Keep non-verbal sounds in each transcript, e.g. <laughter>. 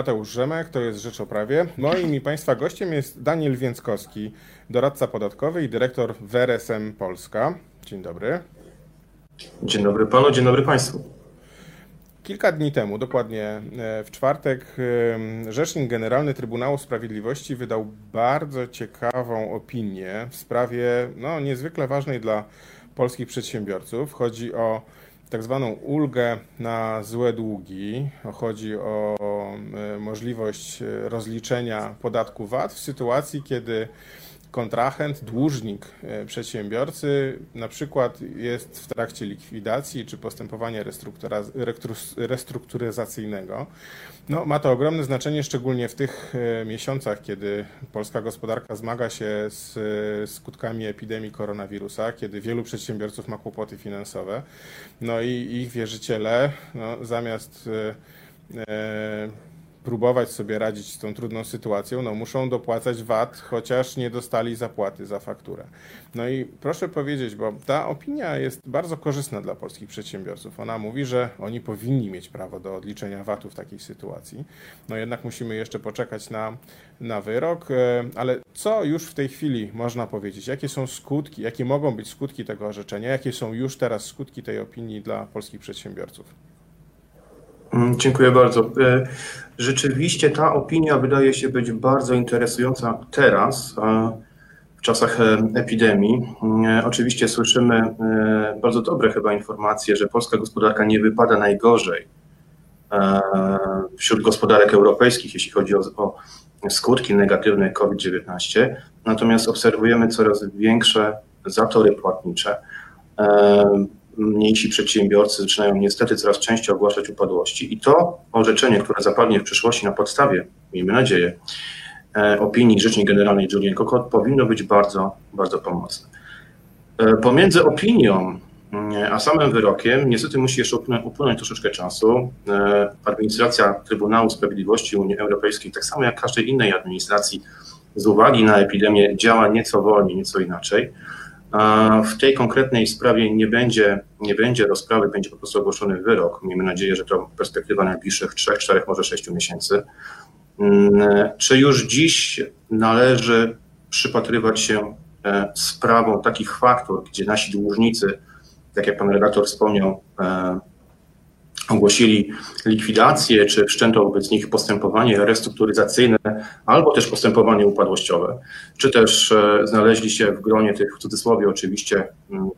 Mateusz Rzemek, to jest Rzecz o Prawie. Moim i Państwa gościem jest Daniel Więckowski, doradca podatkowy i dyrektor WRSM Polska. Dzień dobry. Dzień dobry Panu, dzień dobry Państwu. Kilka dni temu, dokładnie e, w czwartek, e, Rzecznik Generalny Trybunału Sprawiedliwości wydał bardzo ciekawą opinię w sprawie no, niezwykle ważnej dla polskich przedsiębiorców. Chodzi o tak zwaną ulgę na złe długi. Chodzi o e, możliwość rozliczenia podatku VAT w sytuacji, kiedy kontrahent, dłużnik e, przedsiębiorcy na przykład jest w trakcie likwidacji czy postępowania restrukturyzacyjnego. No, ma to ogromne znaczenie, szczególnie w tych e, miesiącach, kiedy polska gospodarka zmaga się z e, skutkami epidemii koronawirusa, kiedy wielu przedsiębiorców ma kłopoty finansowe. No i ich wierzyciele, no, zamiast próbować sobie radzić z tą trudną sytuacją, no muszą dopłacać VAT, chociaż nie dostali zapłaty za fakturę. No i proszę powiedzieć, bo ta opinia jest bardzo korzystna dla polskich przedsiębiorców. Ona mówi, że oni powinni mieć prawo do odliczenia VAT-u w takiej sytuacji. No jednak musimy jeszcze poczekać na, na wyrok, e, ale co już w tej chwili można powiedzieć? Jakie są skutki, jakie mogą być skutki tego orzeczenia? Jakie są już teraz skutki tej opinii dla polskich przedsiębiorców? Mm, dziękuję bardzo. E, rzeczywiście ta opinia wydaje się być bardzo interesująca teraz, w czasach e, epidemii. Mm, e, oczywiście słyszymy bardzo dobre chyba informacje, że polska gospodarka nie wypada najgorzej wśród gospodarek europejskich, jeśli chodzi o, o skutki negatywne COVID-19. Natomiast obserwujemy coraz większe zatory płatnicze mniejsi przedsiębiorcy zaczynają niestety coraz częściej ogłaszać upadłości i to orzeczenie, które zapadnie w przyszłości na podstawie, miejmy nadzieję, e, opinii Rzecznik Generalnej Julian Kokot powinno być bardzo, bardzo pomocne. E, pomiędzy opinią mm, a samym wyrokiem niestety musi jeszcze upłynąć troszeczkę czasu. E, administracja Trybunału Sprawiedliwości Unii Europejskiej, tak samo jak każdej innej administracji, z uwagi na epidemię działa nieco wolniej, nieco inaczej. W tej konkretnej sprawie nie będzie, nie będzie rozprawy, będzie po prostu ogłoszony wyrok. Miejmy nadzieję, że to perspektywa najbliższych 3, 4, może 6 miesięcy. Mm, czy już dziś należy przypatrywać się e, sprawą takich faktur, gdzie nasi dłużnicy, tak jak pan redaktor wspomniał, e, ogłosili likwidację, czy wszczęto wobec nich postępowanie restrukturyzacyjne, albo też postępowanie upadłościowe, czy też e, znaleźli się w gronie tych, w cudzysłowie oczywiście,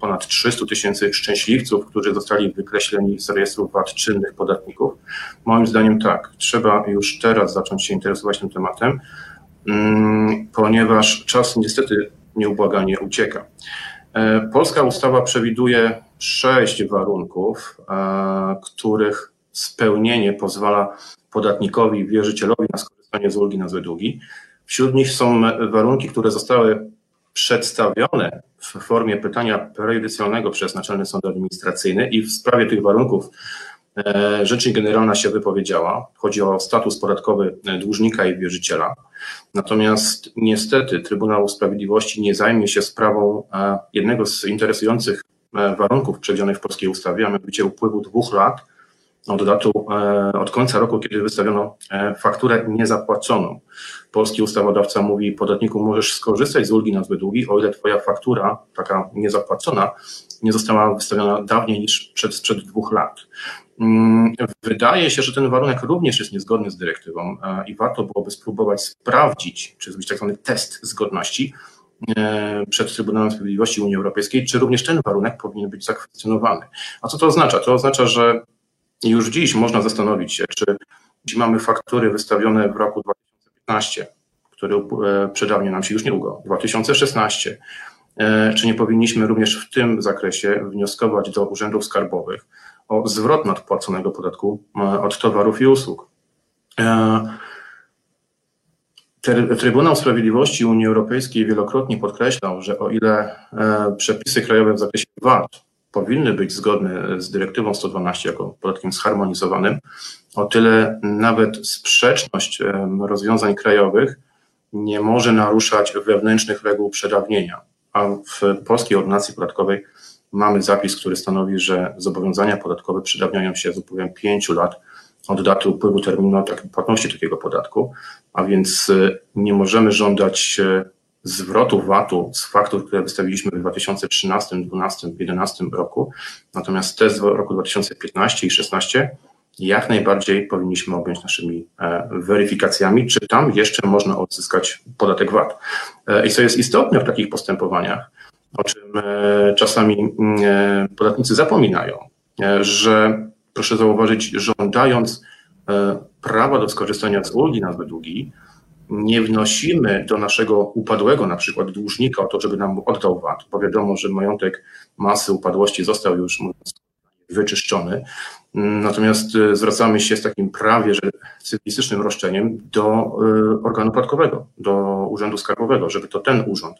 ponad 300 tysięcy szczęśliwców, którzy zostali wykreśleni z rejestru VAT czynnych podatników. Moim zdaniem tak, trzeba już teraz zacząć się interesować tym tematem, ponieważ czas niestety nieubłaganie ucieka. E, polska ustawa przewiduje sześć warunków, e, których spełnienie pozwala podatnikowi, wierzycielowi na skorzystanie z ulgi na złe długi. Wśród nich są warunki, które zostały przedstawione w formie pytania prejudycjalnego przez Naczelny Sąd Administracyjny i w sprawie tych warunków e, Rzecznik Generalna się wypowiedziała. Chodzi o status podatkowy dłużnika i wierzyciela. Natomiast niestety Trybunał Sprawiedliwości nie zajmie się sprawą e, jednego z interesujących warunków przewidzianych w polskiej ustawie, a mianowicie upływu dwóch lat od datu, e, od końca roku, kiedy wystawiono fakturę niezapłaconą. Polski ustawodawca mówi podatniku, możesz skorzystać z ulgi na zbyt długi, o ile twoja faktura, taka niezapłacona, nie została wystawiona dawniej niż przed, sprzed dwóch lat. Mm, wydaje się, że ten warunek również jest niezgodny z dyrektywą i warto byłoby spróbować sprawdzić, czy zrobić tak zwany test zgodności e, przed Trybunałem Sprawiedliwości Unii Europejskiej, czy również ten warunek powinien być zakwestionowany. A co to oznacza? To oznacza, że już dziś można zastanowić się, czy jeśli mamy faktury wystawione w roku 2015, który e, przedawnia nam się już niedługo, 2016, e, czy nie powinniśmy również w tym zakresie wnioskować do urzędów skarbowych, o zwrot nadpłaconego podatku e, od towarów i usług. E, Trybunał Sprawiedliwości Unii Europejskiej wielokrotnie podkreślał, że o ile e, przepisy krajowe w zakresie VAT powinny być zgodne z dyrektywą 112 jako podatkiem zharmonizowanym, o tyle nawet sprzeczność rozwiązań krajowych nie może naruszać wewnętrznych reguł przedawnienia. A w polskiej ordynacji podatkowej mamy zapis, który stanowi, że zobowiązania podatkowe przedawniają się z upływem pięciu lat od daty upływu terminu płatności takiego podatku, a więc nie możemy żądać zwrotu VAT-u z faktur, które wystawiliśmy w 2013, 2012, 2011 roku. Natomiast te z roku 2015 i 2016 jak najbardziej powinniśmy objąć naszymi e, weryfikacjami, czy tam jeszcze można odzyskać podatek VAT. E, I co jest istotne w takich postępowaniach, o czym e, czasami mm, podatnicy zapominają, że proszę zauważyć, żądając prawa do skorzystania z ulgi na długi, nie wnosimy do naszego upadłego na przykład dłużnika o to, żeby nam oddał VAT, bo wiadomo, że majątek masy upadłości został już wyczyszczony. Natomiast y, zwracamy się z takim prawie że cywilistycznym roszczeniem do y, organu podatkowego, do Urzędu Skarbowego, żeby to ten urząd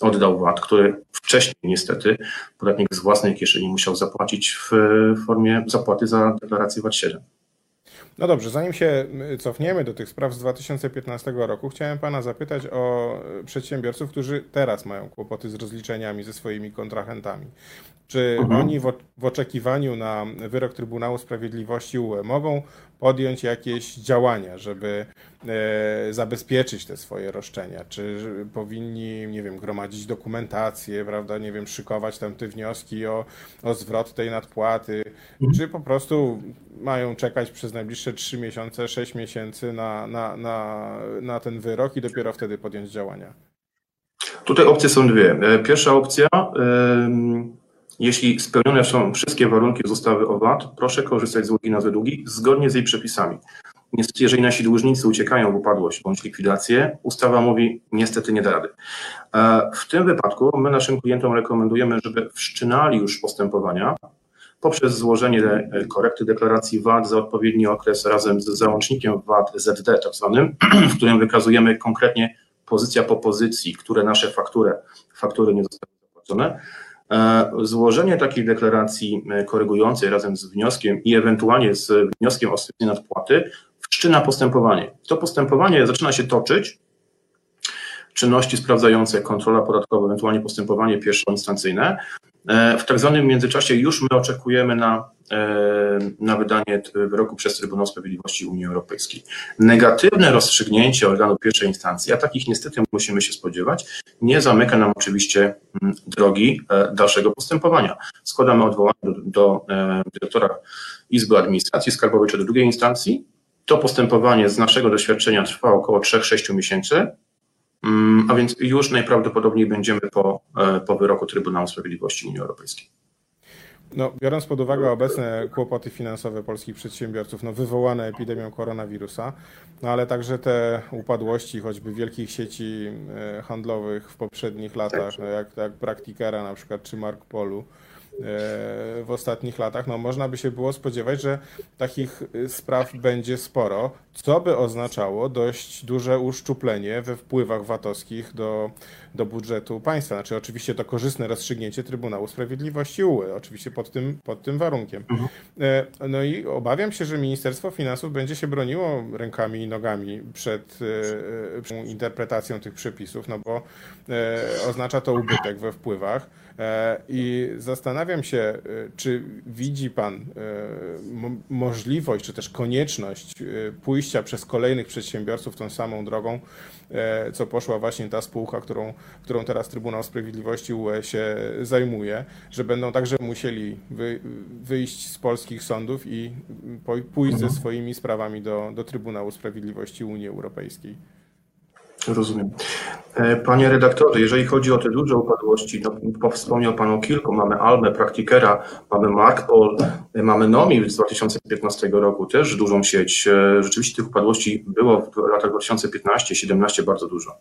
oddał VAT, który wcześniej niestety podatnik z własnej kieszeni musiał zapłacić w formie zapłaty za deklarację VAT 7. No dobrze, zanim się cofniemy do tych spraw z 2015 roku, chciałem Pana zapytać o przedsiębiorców, którzy teraz mają kłopoty z rozliczeniami ze swoimi kontrahentami. Czy mhm. oni w, w, oczekiwaniu na wyrok Trybunału Sprawiedliwości UE mogą podjąć jakieś działania, żeby e, zabezpieczyć te swoje roszczenia? Czy powinni, nie wiem, gromadzić dokumentację, prawda, nie wiem, szykować tam te wnioski o, o zwrot tej nadpłaty, mhm. czy po prostu mają czekać przez najbliższe 3 miesiące, 6 miesięcy na, na, na, na ten wyrok i dopiero wtedy podjąć działania? Tutaj opcje są dwie. E, pierwsza opcja, jeśli spełnione są wszystkie warunki ustawy o VAT, proszę korzystać z ulgi na długi zgodnie z jej przepisami. Niestety, jeżeli nasi dłużnicy uciekają w upadłość bądź likwidację, ustawa mówi niestety nie da rady. E, w tym wypadku my naszym klientom rekomendujemy, żeby wszczynali już postępowania poprzez złożenie korekty deklaracji VAT za odpowiedni okres razem z załącznikiem VAT ZD tak zwanym, <clears throat> w którym wykazujemy konkretnie pozycja po pozycji, które nasze faktury, faktury nie zostały zapłacone. E, złożenie takiej deklaracji e, korygującej razem z wnioskiem i ewentualnie z wnioskiem o stwierdzenie nadpłaty wszczyna postępowanie. To postępowanie zaczyna się toczyć, czynności sprawdzające, kontrola podatkowa, ewentualnie postępowanie pierwszoinstancyjne, w tak zwanym międzyczasie już my oczekujemy na, e, na wydanie wyroku przez Trybunał Sprawiedliwości Unii Europejskiej. Negatywne rozstrzygnięcie organu pierwszej instancji, a takich niestety musimy się spodziewać, nie zamyka nam oczywiście mm, drogi e, dalszego postępowania. Składamy odwołanie do, do dyrektora Izby Administracji Skarbowej czy do drugiej instancji. To postępowanie z naszego doświadczenia trwa około 3-6 miesięcy. Mm, a więc już najprawdopodobniej będziemy po, e, po wyroku Trybunału Sprawiedliwości Unii Europejskiej. No, biorąc pod uwagę obecne kłopoty finansowe polskich przedsiębiorców, no, wywołane epidemią koronawirusa, no, ale także te upadłości choćby wielkich sieci e, handlowych w poprzednich latach, no, jak, jak Praktikera na przykład, czy Mark Polu, w ostatnich latach, no można by się było spodziewać, że takich y, spraw będzie sporo, co by oznaczało dość duże uszczuplenie we wpływach VAT-owskich do, do budżetu państwa. Znaczy oczywiście to korzystne rozstrzygnięcie Trybunału Sprawiedliwości UE, oczywiście pod tym, pod tym warunkiem. Mhm. E, no i obawiam się, że Ministerstwo Finansów będzie się broniło rękami i nogami przed, e, przed interpretacją tych przepisów, no bo e, oznacza to ubytek we wpływach. E, I zastanawiam się, e, czy widzi Pan e, możliwość, czy też konieczność pójścia przez kolejnych przedsiębiorców tą samą drogą, co poszła właśnie ta spółka, którą, którą teraz Trybunał Sprawiedliwości UE się zajmuje, że będą także musieli wy, wyjść z polskich sądów i pójść ze mhm. swoimi sprawami do, do Trybunału Sprawiedliwości Unii Europejskiej. Rozumiem. E, panie redaktorze, jeżeli chodzi o te duże upadłości, no, wspomniał Pan o kilku. Mamy Almę, Praktikera, mamy Markpol, e, mamy Nomi z 2015 roku, też dużą sieć. E, rzeczywiście tych upadłości było w latach 2015-2017 bardzo dużo.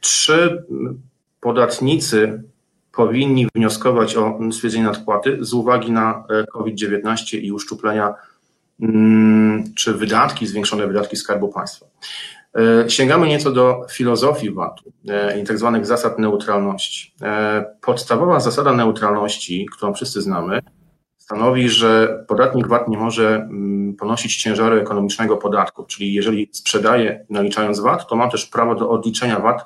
Czy podatnicy powinni wnioskować o stwierdzenie nadpłaty z uwagi na COVID-19 i uszczuplenia mm, czy wydatki, zwiększone wydatki Skarbu Państwa. E, sięgamy nieco do filozofii VAT-u e, i tak zwanych zasad neutralności. E, podstawowa zasada neutralności, którą wszyscy znamy, stanowi, że podatnik VAT nie może mm, ponosić ciężaru ekonomicznego podatku, czyli jeżeli sprzedaje naliczając VAT, to ma też prawo do odliczenia VAT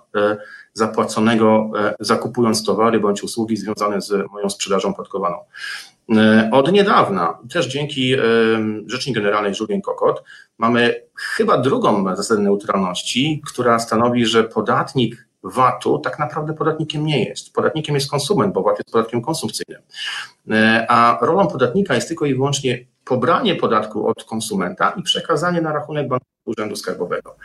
zapłaconego zakupując towary bądź usługi związane z moją sprzedażą podatkowaną. Od niedawna, też dzięki Rzecznik Generalnej Julien Kokot, mamy chyba drugą zasadę neutralności, która stanowi, że podatnik VAT-u tak naprawdę podatnikiem nie jest. Podatnikiem jest konsument, bo VAT jest podatkiem konsumpcyjnym. A rolą podatnika jest tylko i wyłącznie pobranie podatku od konsumenta i przekazanie na rachunek banku Urzędu Skarbowego.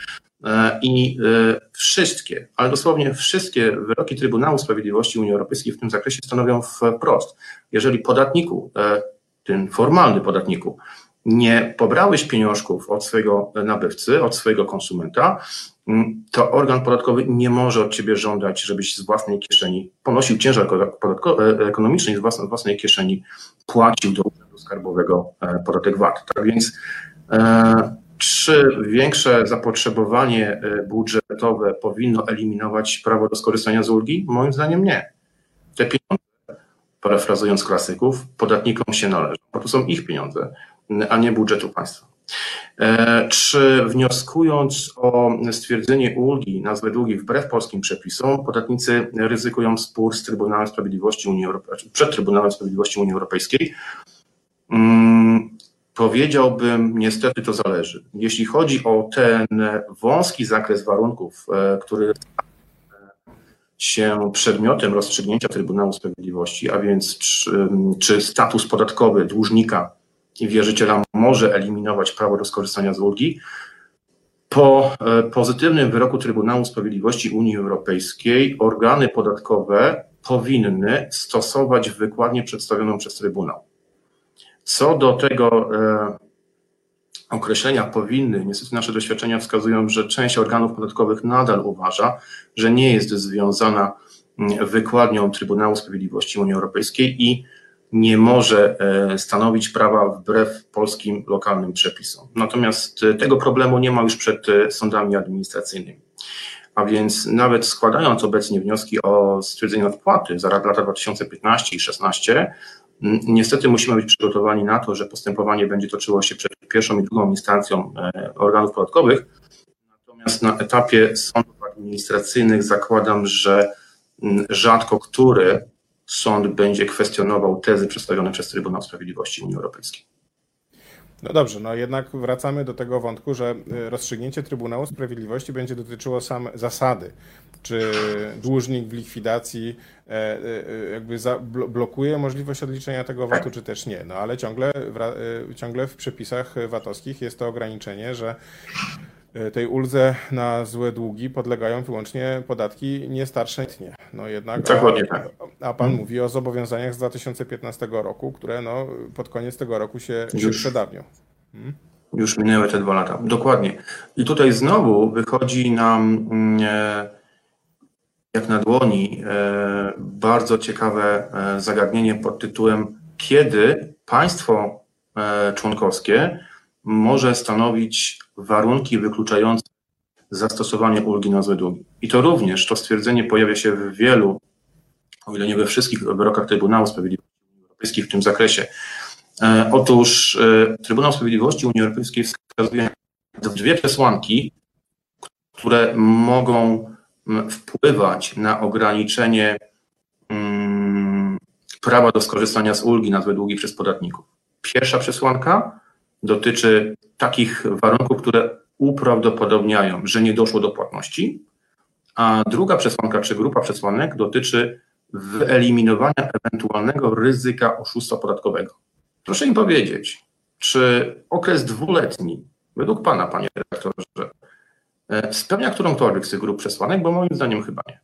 E, I e, wszystkie, ale dosłownie wszystkie wyroki Trybunału Sprawiedliwości Unii Europejskiej w tym zakresie stanowią wprost, jeżeli podatniku, e, ten formalny podatniku, nie pobrałeś pieniążków od swojego nabywcy, od swojego konsumenta, to organ podatkowy nie może od ciebie żądać, żebyś z własnej kieszeni ponosił ciężar ekonomiczny i z własnej kieszeni płacił do Urzędu Skarbowego podatek VAT. Tak więc czy większe zapotrzebowanie e, budżetowe powinno eliminować prawo do skorzystania z ulgi? Moim zdaniem nie. Te pieniądze, parafrazując klasyków, podatnikom się należą, bo to są ich pieniądze, a nie budżetu państwa. E, czy wnioskując o stwierdzenie ulgi, nazwy długi wbrew polskim przepisom, podatnicy ryzykują spór z Trybunałem Sprawiedliwości Unii Europejskiej, przed Trybunałem Sprawiedliwości Unii Europejskiej? Mm, Powiedziałbym, niestety to zależy. Jeśli chodzi o ten wąski zakres warunków, e, który się przedmiotem rozstrzygnięcia Trybunału Sprawiedliwości, a więc czy, czy status podatkowy dłużnika i wierzyciela może eliminować prawo do skorzystania z ulgi, po e, pozytywnym wyroku Trybunału Sprawiedliwości Unii Europejskiej organy podatkowe powinny stosować wykładnię przedstawioną przez Trybunał. Co do tego e, określenia powinny, niestety nasze doświadczenia wskazują, że część organów podatkowych nadal uważa, że nie jest związana mm, wykładnią Trybunału Sprawiedliwości Unii Europejskiej i nie może e, stanowić prawa wbrew polskim lokalnym przepisom. Natomiast e, tego problemu nie ma już przed sądami administracyjnymi. A więc nawet składając obecnie wnioski o stwierdzenie odpłaty za lata 2015 i 2016, Niestety musimy być przygotowani na to, że postępowanie będzie toczyło się przed pierwszą i drugą instancją e, organów podatkowych. Natomiast na etapie sądów administracyjnych zakładam, że rzadko który sąd będzie kwestionował tezy przedstawione przez Trybunał Sprawiedliwości Unii Europejskiej. No dobrze, no jednak wracamy do tego wątku, że e, rozstrzygnięcie Trybunału Sprawiedliwości będzie dotyczyło sam zasady, czy dłużnik w likwidacji e, e, jakby blokuje możliwość odliczenia tego VAT-u, czy też nie. No ale ciągle, ciągle w przepisach VAT-owskich jest to ograniczenie, że tej uldze na złe długi podlegają wyłącznie podatki nie starsze letnie. No jednak, Dokładnie tak. A pan hmm. mówi o zobowiązaniach z 2015 roku, które no, pod koniec tego roku się, się przedawnią. Hmm? Już minęły te dwa lata. Dokładnie. I tutaj znowu wychodzi nam mm, e, jak na dłoni e, bardzo ciekawe e, zagadnienie pod tytułem kiedy państwo członkowskie może stanowić warunki wykluczające zastosowanie ulgi na złe długi. I to również to stwierdzenie pojawia się w wielu, o ile nie we wszystkich wyrokach Trybunału Sprawiedliwości Unii Europejskiej w tym zakresie. E, otóż e, Trybunał Sprawiedliwości Unii Europejskiej wskazuje dwie przesłanki, które mogą wpływać na ograniczenie prawa do skorzystania z ulgi na złe długi przez podatników. Pierwsza przesłanka dotyczy takich warunków, które uprawdopodobniają, że nie doszło do płatności, a druga przesłanka czy grupa przesłanek dotyczy wyeliminowania ewentualnego ryzyka oszustwa podatkowego. Proszę mi powiedzieć, czy okres dwuletni, według Pana, Panie redaktorze, e, spełnia którąkolwiek z tych grup przesłanek, bo moim zdaniem chyba nie.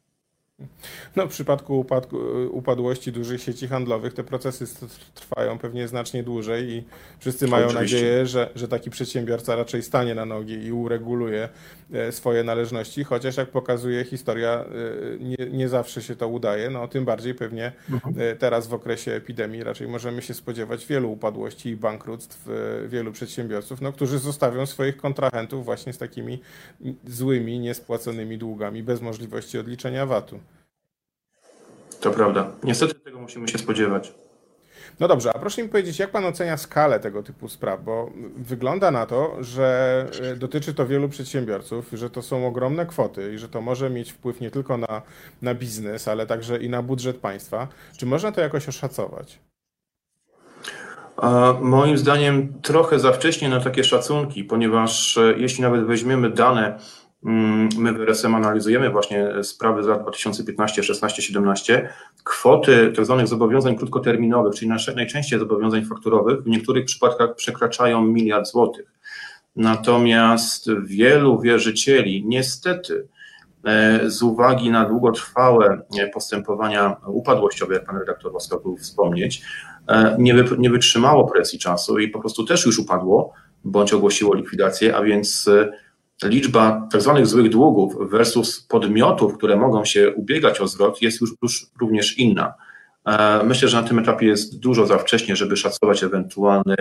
No, w przypadku upadku, upadłości dużych sieci handlowych te procesy trwają pewnie znacznie dłużej i wszyscy mają Oczywiście. nadzieję, że, że taki przedsiębiorca raczej stanie na nogi i ureguluje e, swoje należności, chociaż jak pokazuje historia, e, nie, nie zawsze się to udaje. No, tym bardziej pewnie mhm. E, teraz w okresie epidemii raczej możemy się spodziewać wielu upadłości i bankructw wielu przedsiębiorców, no, którzy zostawią swoich kontrahentów właśnie z takimi złymi, niespłaconymi długami bez możliwości odliczenia VAT-u. To prawda. Niestety tego musimy się spodziewać. No dobrze, a proszę mi powiedzieć, jak pan ocenia skalę tego typu spraw? Bo wygląda na to, że e, dotyczy to wielu przedsiębiorców, że to są ogromne kwoty i że to może mieć wpływ nie tylko na, na biznes, ale także i na budżet państwa. Czy można to jakoś oszacować? Moim zdaniem trochę za wcześnie na takie szacunki, ponieważ e, jeśli nawet weźmiemy dane, my w RSM analizujemy właśnie sprawy z lat 2015, 16, 17, kwoty tzw. Tak zobowiązań krótkoterminowych, czyli najczęściej zobowiązań fakturowych, w niektórych przypadkach przekraczają miliard złotych. Natomiast wielu wierzycieli niestety e, z uwagi na długotrwałe e, postępowania upadłościowe, jak pan redaktor łaskaw był wspomnieć, e, nie wytrzymało presji czasu i po prostu też już upadło, bądź ogłosiło likwidację, a więc liczba tzw. Tak złych długów versus podmiotów, które mogą się ubiegać o zwrot, jest już, już również inna. Myślę, że na tym etapie jest dużo za wcześnie, żeby szacować ewentualny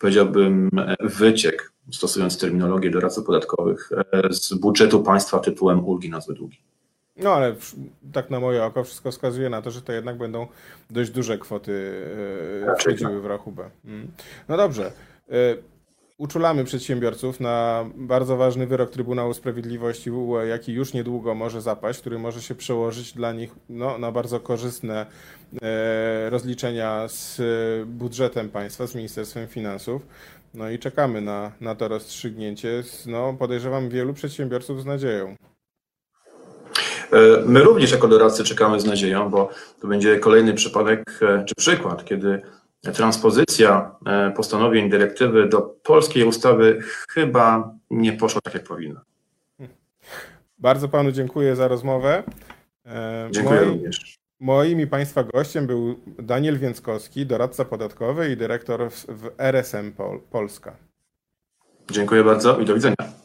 powiedziałbym, wyciek, stosując terminologię doradców podatkowych, e, z budżetu państwa tytułem ulgi na złe długi. No ale tak na moje oko wszystko wskazuje na to, że to jednak będą dość duże kwoty e, wchodziły tak. w rachubę. Mm. No dobrze. Uczulamy przedsiębiorców na bardzo ważny wyrok Trybunału Sprawiedliwości, jaki już niedługo może zapaść, który może się przełożyć dla nich no, na bardzo korzystne e, rozliczenia z budżetem państwa, z Ministerstwem Finansów. No i czekamy na, na to rozstrzygnięcie. No, podejrzewam wielu przedsiębiorców z nadzieją. E, my również jako doradcy czekamy z nadzieją, bo to będzie kolejny przypadek e, czy przykład, kiedy transpozycja e, postanowień dyrektywy do polskiej ustawy chyba nie poszła tak, jak powinna. Bardzo panu dziękuję za rozmowę. E, dziękuję Moi, również. Moim i państwa gościem był Daniel Więckowski, doradca podatkowy i dyrektor w RSM Pol Polska. Dziękuję bardzo i do widzenia.